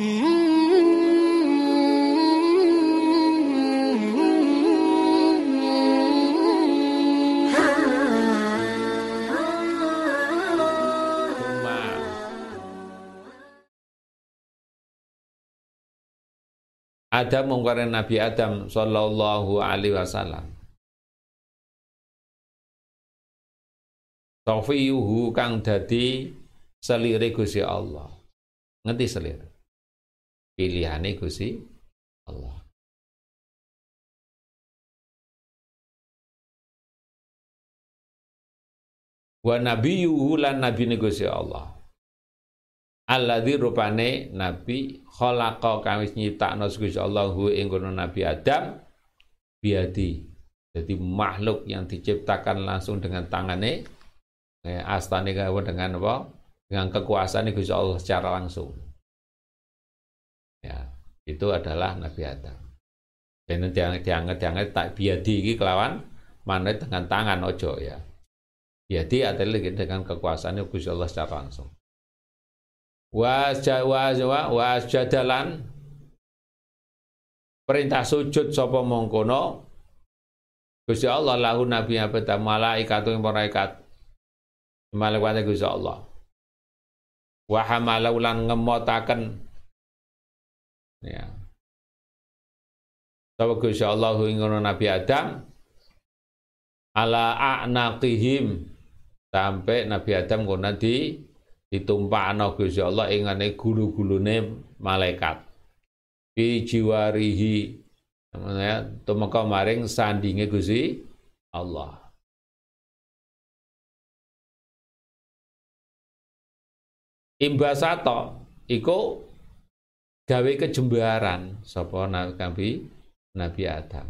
Adam mengkarin Nabi Adam sallallahu alaihi wasallam. Tawfiyuhu kang dadi selire Gusti Allah. Ngerti selir? Pilihane Gusti Allah. Wa nabiyuhu lan nabi Gusti Allah. Alladzi rupane nabi khalaqa kawis nyiptakno Gusti Allah ing kono Nabi Adam biadi. Jadi makhluk yang diciptakan langsung dengan tangannya eh, astane dengan apa? Dengan kekuasaan Gusti Allah secara langsung. Ya, itu adalah Nabi Adam. Dan dianget-dianget tak biadi iki kelawan mana dengan tangan ojo ya. Biadi adalah dengan kekuasaan Gusti Allah secara langsung. Was jadalan perintah sujud sapa mongkono. Gusti Allah lahu nabi abada malaikat ing malaikat. Malaikat Gusti Allah. Wa hamalau lan ngemotaken ya. Sapa Gusti Allah ing Nabi Adam? Ala a'naqihim. Sampai Nabi Adam kono di ditumpakno Gusti Allah ing ngene gulu-gulune malaikat. Fi jiwarihi. Ya tumeka maring sandinge Gusti Allah. Imbasato iku gawe kejembaran. Sapa Nabi? Nabi Adam.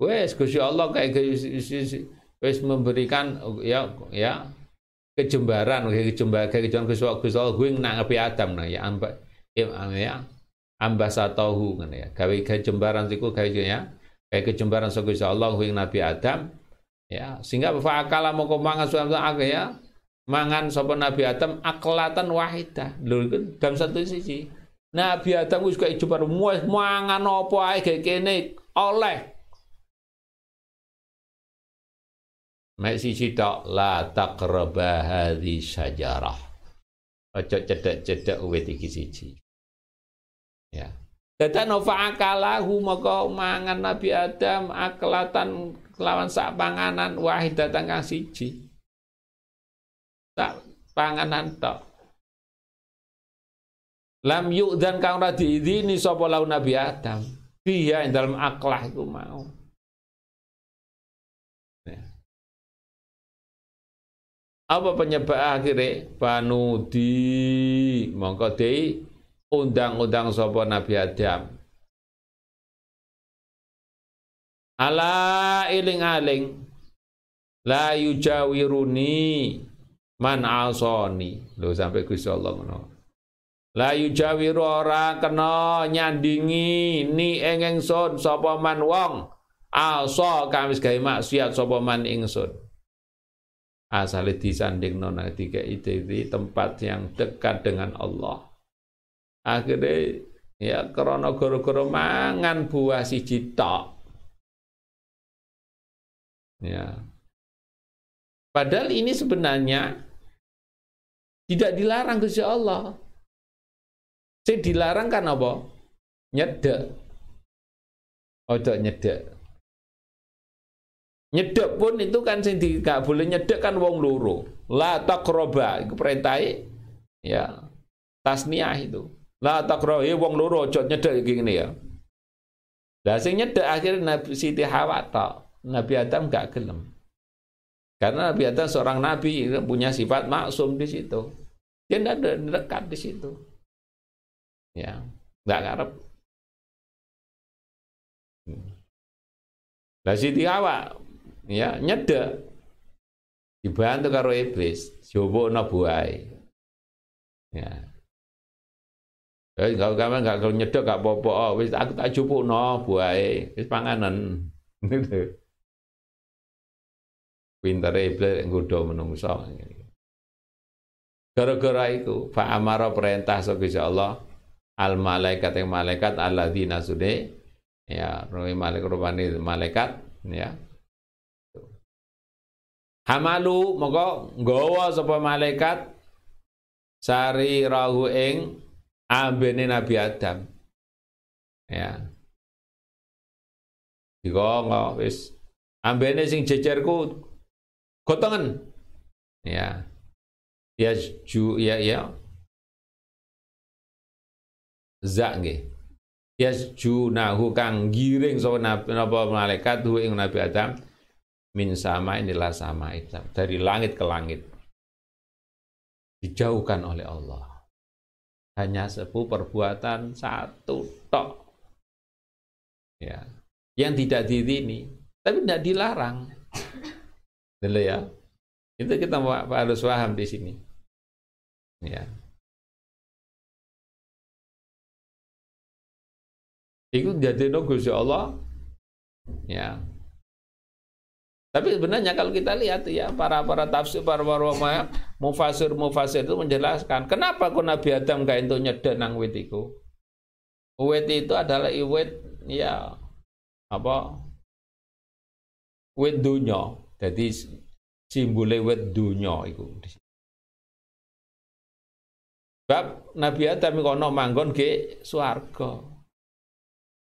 Wes Gusti Allah kayak wes memberikan ya ya kejembaran. Kayak kejembaran kayak kejembaran Gusti Allah. Gusti Allah gue nak ngapi Adam nah ya amba ya, ya ambasatahu kan ya. Gawe kejembaran siku kayak ya. Kayak kejembaran so Gusti Allah gue Nabi Adam ya sehingga fakala mau mangan suatu agak ya mangan sapa Nabi Adam aklatan wahidah lho dalam satu sisi Nabi Adam wis kaya jembar mangan apa ae kene oleh Mek siji tok la taqraba hadhi syajarah. Ojo cedek-cedek wit iki. Ya. Dadan fa'akalahu maka mangan Nabi Adam aklatan kelawan sak panganan wahidatan kang siji. Sak panganan tok. Lam yuk dan kang ora diizini sapa Nabi Adam. Biya dalam aklah itu mau. Apa penyebab akhirnya? Panudi. Mongko di undang-undang sapa Nabi Adam. Ala iling-aling la yujawiruni man asoni. Lho sampai Gusti Allah ngono. La yujawiru ora kena nyandingi ni ing ingsun sapa man wong asa kamis gawe maksiat sapa man ingsun asale disanding nona tiga itu di tempat yang dekat dengan Allah akhirnya ya krono goro-goro mangan buah si tok ya padahal ini sebenarnya tidak dilarang Gusti Allah saya dilarang kan apa nyedek ojo nyedek Nyedek pun itu kan sing gak boleh nyedek kan wong loro. La taqroba iku perintahe ya tasniah itu. La taqroba ya wong loro aja nyedek iki ngene ya. Lah sing nyedek akhirnya Nabi Siti Hawa tok. Nabi Adam gak gelem. Karena Nabi Adam seorang nabi punya sifat maksum di situ. Dia tidak dekat di situ. Ya, nggak ngarep. Lah Siti Hawa ya nyedek dibantu karo iblis jobokno buai ya Eh, kalau kamu nggak kalau nyedek gak popo, oh, aku tak cukup no buai, wis panganan, gitu. Pintere iblis nggodha menungso gara-gara iku fa amara perintah saka Allah al malaikat yang malaikat alladzina sude ya rupane malaikat rupane malaikat ya. Hamalu moko nggawa sapa malaikat sari rahu ing ambene Nabi Adam. Ya. Dikongo wis. Ambene sing jejerku gotongen ya. Ya ju ya ya. Zak nggih. Nahu kang giring sapa napa malaikat hu ing Nabi Adam. Min sama inilah sama itu. Dari langit ke langit. Dijauhkan oleh Allah. Hanya sepu perbuatan satu tok. Ya. Yang tidak dirini. Tapi tidak dilarang dulu ya. Itu kita harus paham di sini. Ya. Itu jadi Gusti Allah. Ya. Tapi sebenarnya kalau kita lihat ya para para tafsir para para mufasir mufasir itu menjelaskan kenapa kok Nabi Adam gak itu nyedek nang wit itu wit itu adalah wit ya apa? Wit dunya jadi simbole wit dunya iku. Bab Nabi Adam kono manggon ke swarga.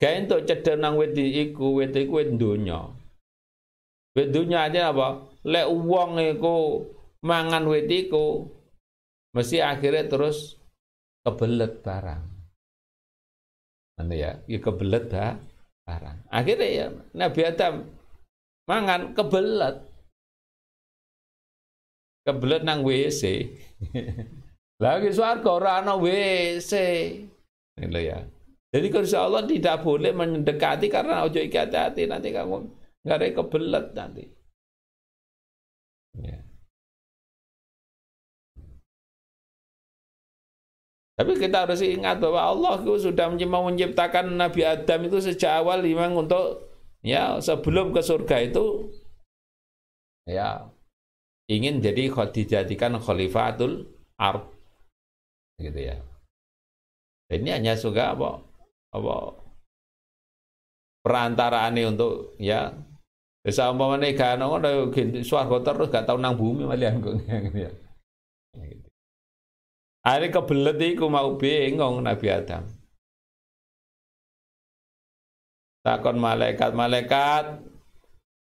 Gawe entuk cedhek nang wit iku, wit iku wit dunya. Wit dunya aja apa? Lek wong iku mangan wit iku mesti akhirnya terus kebelet barang. Nanti ya, ya kebelet barang. Akhirnya ya Nabi Adam mangan kebelet kebelet nang WC. Lagi swarga ora ana WC. Gitu ya. Jadi kalau Allah tidak boleh mendekati karena ojo iki hati-hati nanti kamu nggak ada kebelet nanti. Ya. Tapi kita harus ingat bahwa Allah itu sudah menciptakan Nabi Adam itu sejak awal memang untuk ya sebelum ke surga itu ya ingin jadi dijadikan khalifatul ard gitu ya ini hanya juga apa apa perantaraan untuk ya bisa umpamanya gak ngono swarga terus gak tau nang bumi malian kok ya. Hari kebelet iku mau bingung Nabi Adam. Takon malaikat, malaikat,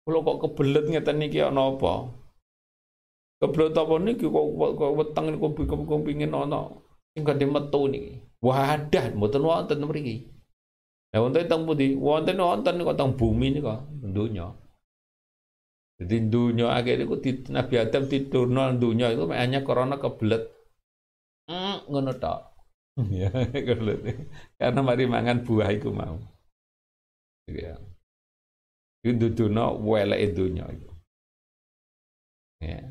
kalau kok kebelet ngeten niki ana apa? Keblot apa niki kok kok weteng niku kok pengin ana sing gandhe metu niki. Wadah mboten wonten mriki. Lah wonten teng pundi? Wonten wonten kok teng bumi nika, dunya. Jadi dunya akhirnya ku Nabi Adam tidurno dunya itu hanya karena kebelet. Mm, ngono tok. ya, kebelet. Karena mari mangan buah iku mau. Ya. Itu dunya weleke itu. Ya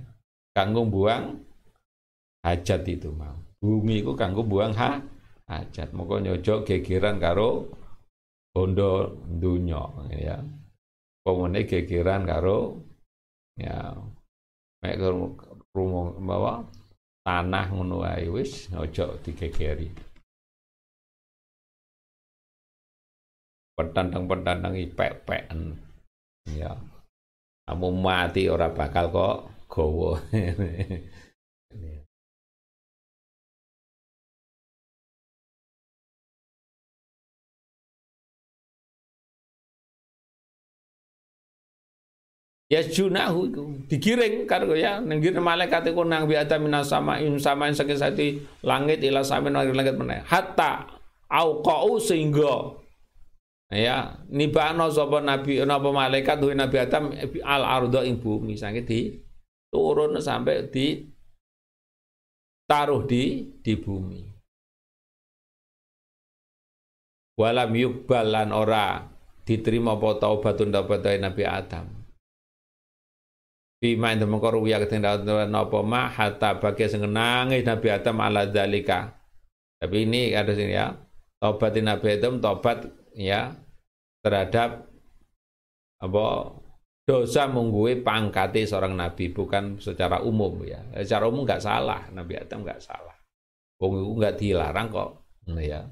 kanggo buang hajat itu mau. Bumi itu kanggo buang ha hajat. Moko nyojok gegeran karo bondo dunya ya. Pemene gegeran karo ya mek rumong bawa tanah ngono ae wis ojo digegeri. Petandang-petandang ipek-pekan. Ya. Kamu mati ora bakal kok kowo. ya junahu digiring karo ya nenggir malaikat iku nang bi ada minas sama in sama sati langit ila sama langit meneh hatta auqau sehingga ya nibano sapa nabi napa malaikat duwe nabi Adam al ardo ing bumi saking di turun sampai di taruh di di bumi. Walam yukbalan ora diterima apa taubatun taubatai Nabi Adam. Bima itu mengkoru ya ketinggalan napa ma hatta bagi sing nangis Nabi Adam ala dalika. Tapi ini ada sini ya. Taubat Nabi Adam taubat ya terhadap apa dosa mungguwe pangkate seorang nabi bukan secara umum ya. Secara umum nggak salah, Nabi Adam nggak salah. Wong itu nggak dilarang kok, ya.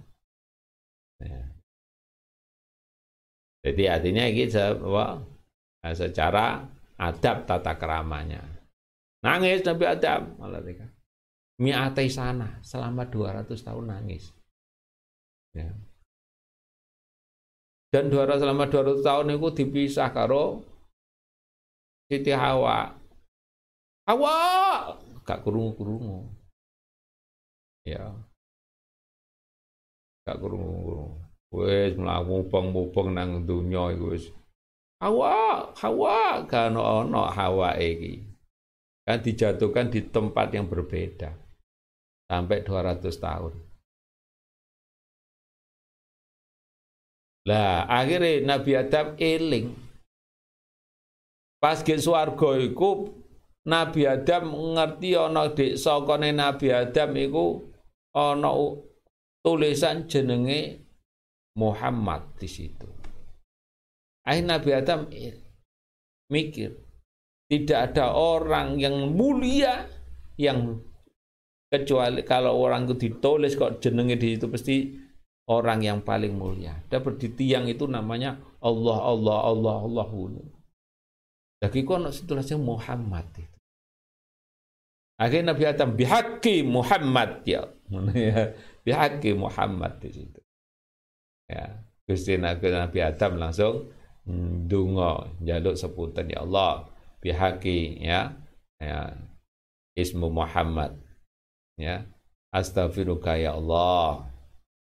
ya. Jadi artinya ini secara adab tata keramanya. Nangis Nabi Adam Mi'atai sana selama 200 tahun nangis. Ya. Dan 200 selama 200 tahun itu dipisah karo Siti Hawa. Hawa gak kurungu-kurungu. Ya. Gak kurungu-kurungu. Wes mlaku mubeng-mubeng nang donya iku wis. Hawa, Hawa kan ono Hawa iki. Kan dijatuhkan di tempat yang berbeda sampai 200 tahun. Lah, akhirnya Nabi Adam eling. Pas ke swarga iku Nabi Adam ngerti ana dik sakone Nabi Adam iku ana tulisan jenenge Muhammad di situ. Akhirnya Nabi Adam mikir, tidak ada orang yang mulia yang kecuali kalau orang itu ditulis kok jenenge di situ pasti orang yang paling mulia. Dapat di tiang itu namanya Allah Allah Allah Allah. Lagi kok situasi Muhammad itu. Akhirnya Nabi Adam bihaki Muhammad ya. bihaki Muhammad di situ. Ya, Gusti Nabi Adam langsung dungo jaluk sebutan ya Allah bihaki ya ya ismu Muhammad ya astagfirullah ya Allah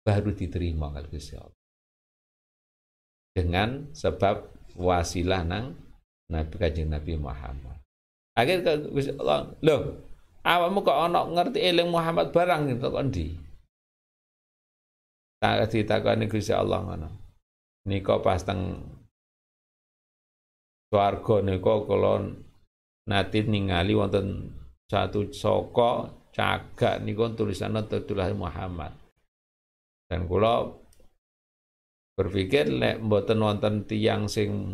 baru diterima kalau Gusti Allah. Dengan sebab wasilah nang Nabi kajian Nabi Muhammad. Akhirnya Gusti Allah loh awakmu kok ono ngerti eling Muhammad barang itu kok ndi tak ditakoni Gusti Allah ngono. Nika pas teng swarga nika kula nate ningali wonten satu saka cagak niku tulisan Abdullah Muhammad. Dan kula berpikir lek mboten wonten tiang sing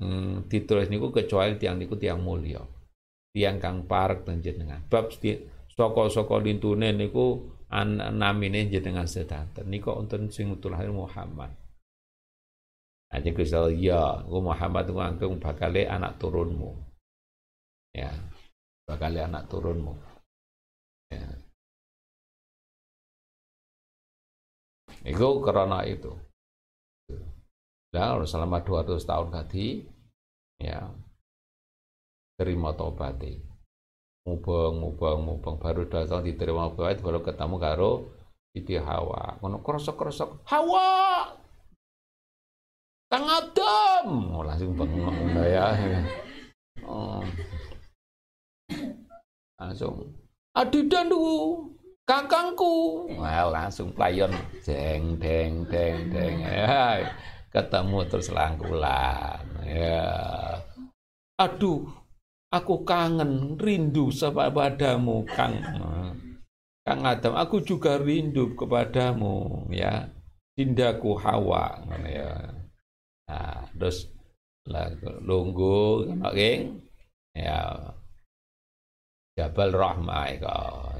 hmm, ditulis niku kecuali tiang niku tiang mulia. Tiang kang parek dan jenengan. Bab saka-saka lintune niku an namine jenengan sedanten. Niku wonten sing Abdullah Muhammad. Aja Gusti ya, Muhammad ku angkung bakale anak turunmu. Ya, bakale anak turunmu. Ya. Itu karena itu. Nah, selama 200 tahun tadi, ya, terima tobat mubeng mubeng mubeng. Baru datang diterima tobat baru ketemu karo Siti Hawa. Kono krosok Hawa! Kang Adam! Oh, langsung bengong ya. Oh. langsung Adidan dulu, kakangku. Well, langsung playon deng deng deng. Ya, ketemu terus langkulan. Ya. Aduh, aku kangen, rindu padamu, Kang. Kang Adam, aku juga rindu kepadamu, ya. Dindaku Hawa, ya. Nah, terus lunggu, ya Jabal Rahmah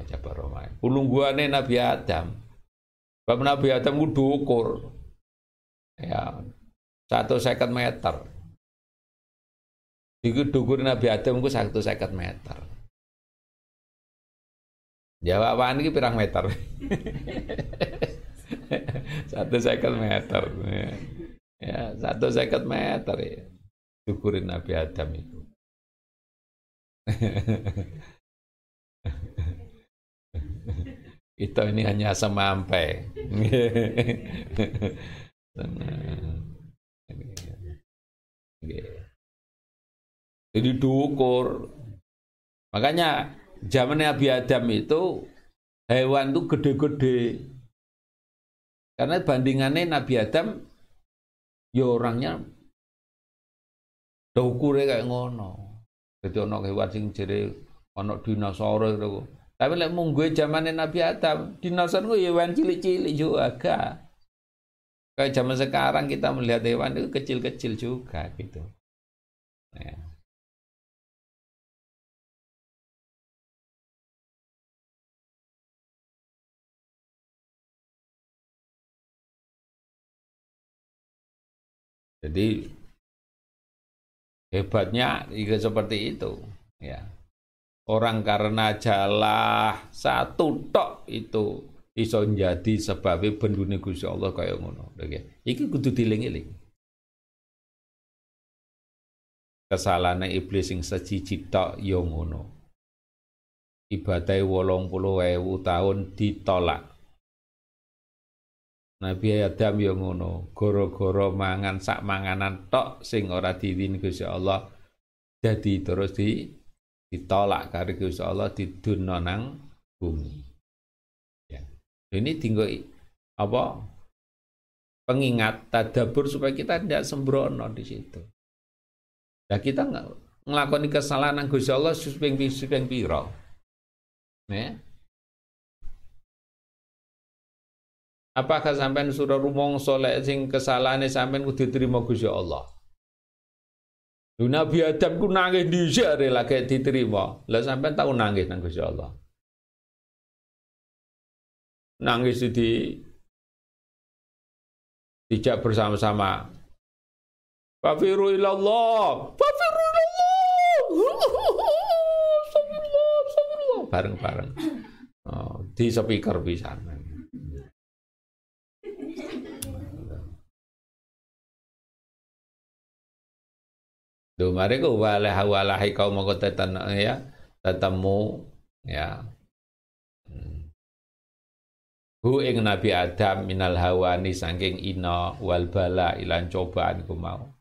Jabal Rahmah. Ulungguane Nabi Adam. Bab Nabi Adam ku dukur. Ya, satu seket meter. Iku dukur Nabi Adam satu seket meter. Jawaban ini pirang meter. satu seket meter. Ya, satu seket meter ya. Dukurin Nabi Adam itu. Kita ini hanya semampai. Jadi dukur. Makanya zaman Nabi Adam itu hewan itu gede-gede. Karena bandingannya Nabi Adam ya orangnya ukure kayak ngono. Jadi ono hewan sing jere ono dinosaurus itu. Tapi lek mung gue zaman Nabi Adam, dinosaurus gue hewan cilik-cilik juga. Kayak zaman sekarang kita melihat hewan itu kecil-kecil juga gitu. Ya. Jadi hebatnya juga seperti itu, ya. Orang karena jalah satu tok itu iso jadi sebabnya bendune Gusti Allah kaya ngono. Iki kudu diling-iling. Kesalahan iblis sing sejiji tok ya ngono. Ibadah 80.000 tahun ditolak. Nabi Adam yo ngono, goro-goro mangan sak manganan tok sing ora diwin Gusti Allah jadi terus di ditolak karo Gusti Allah diduno nang bumi. Ya. Ini tinggal apa pengingat tadabur supaya kita tidak sembrono di situ. Nah kita nggak ngelakoni kesalahan Gusti Allah supeng piro. Ya. Apakah sampean surah rumong soleh sing kesalahane sampean kudu diterima Gusti Allah? Lu Nabi Adam ku nangis dhisik rela kayak diterima. Lah sampean tahu nangis nang Gusti Allah. Nangis di tidak bersama-sama. Fafiru ilallah. Fafiru ilallah. Bareng-bareng. Oh, di speaker bisa. Duh, mari ku walah walahi kau mau tetan ya tetemu ya. Hmm. Hu ing Nabi Adam minal hawani saking ina wal bala ilan cobaan ku mau.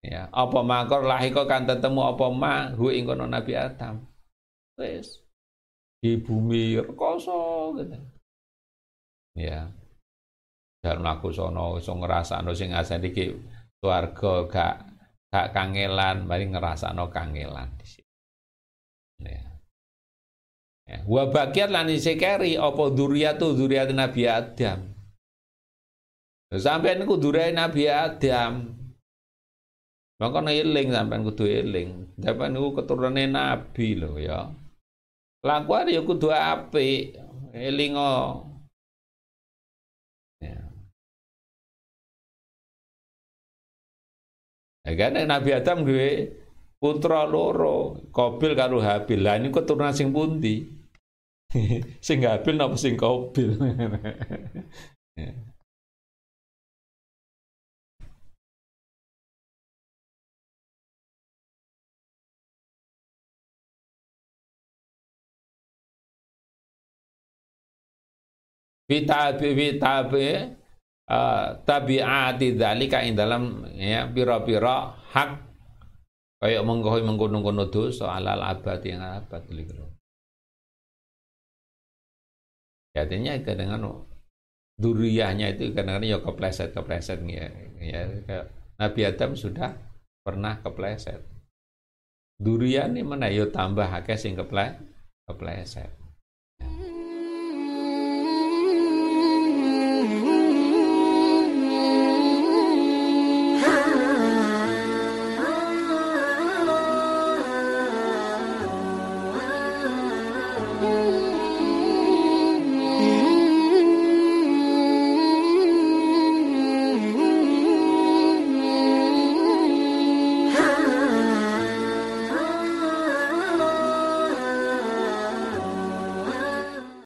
Ya, apa makor lahi kau kan tetemu apa ma hu ing kono Nabi Adam. Wis di bumi rekoso gitu. Ya. Dan aku sono iso ngrasakno sing asane iki swarga gak gak kangelan, mari no kangelan di sini. Ya. Ya. Wa bagiat lan keri apa dzurriatu dzurriat Nabi Adam. Sampai niku durai Nabi Adam. Maka eling sampean kudu eling. Sampean niku keturunane nabi lho ya. Lakuan ya kudu apik. Elingo Ya kan Nabi Adam gue putra loro, Kobil karo Habil. Lah ini keturunan sing pundi? sing Habil napa sing Kobil? Vita vita uh, tabiati dzalika ing dalam ya pira-pira hak kaya mengkono mengkono-kono dosa alal abad yang abad. Ya, artinya kadang-kadang duriyahnya itu kadang-kadang ya kepleset kepleset ya, ya Nabi Adam sudah pernah kepleset. Duriyah ini mana yo ya tambah akeh sing keple kepleset.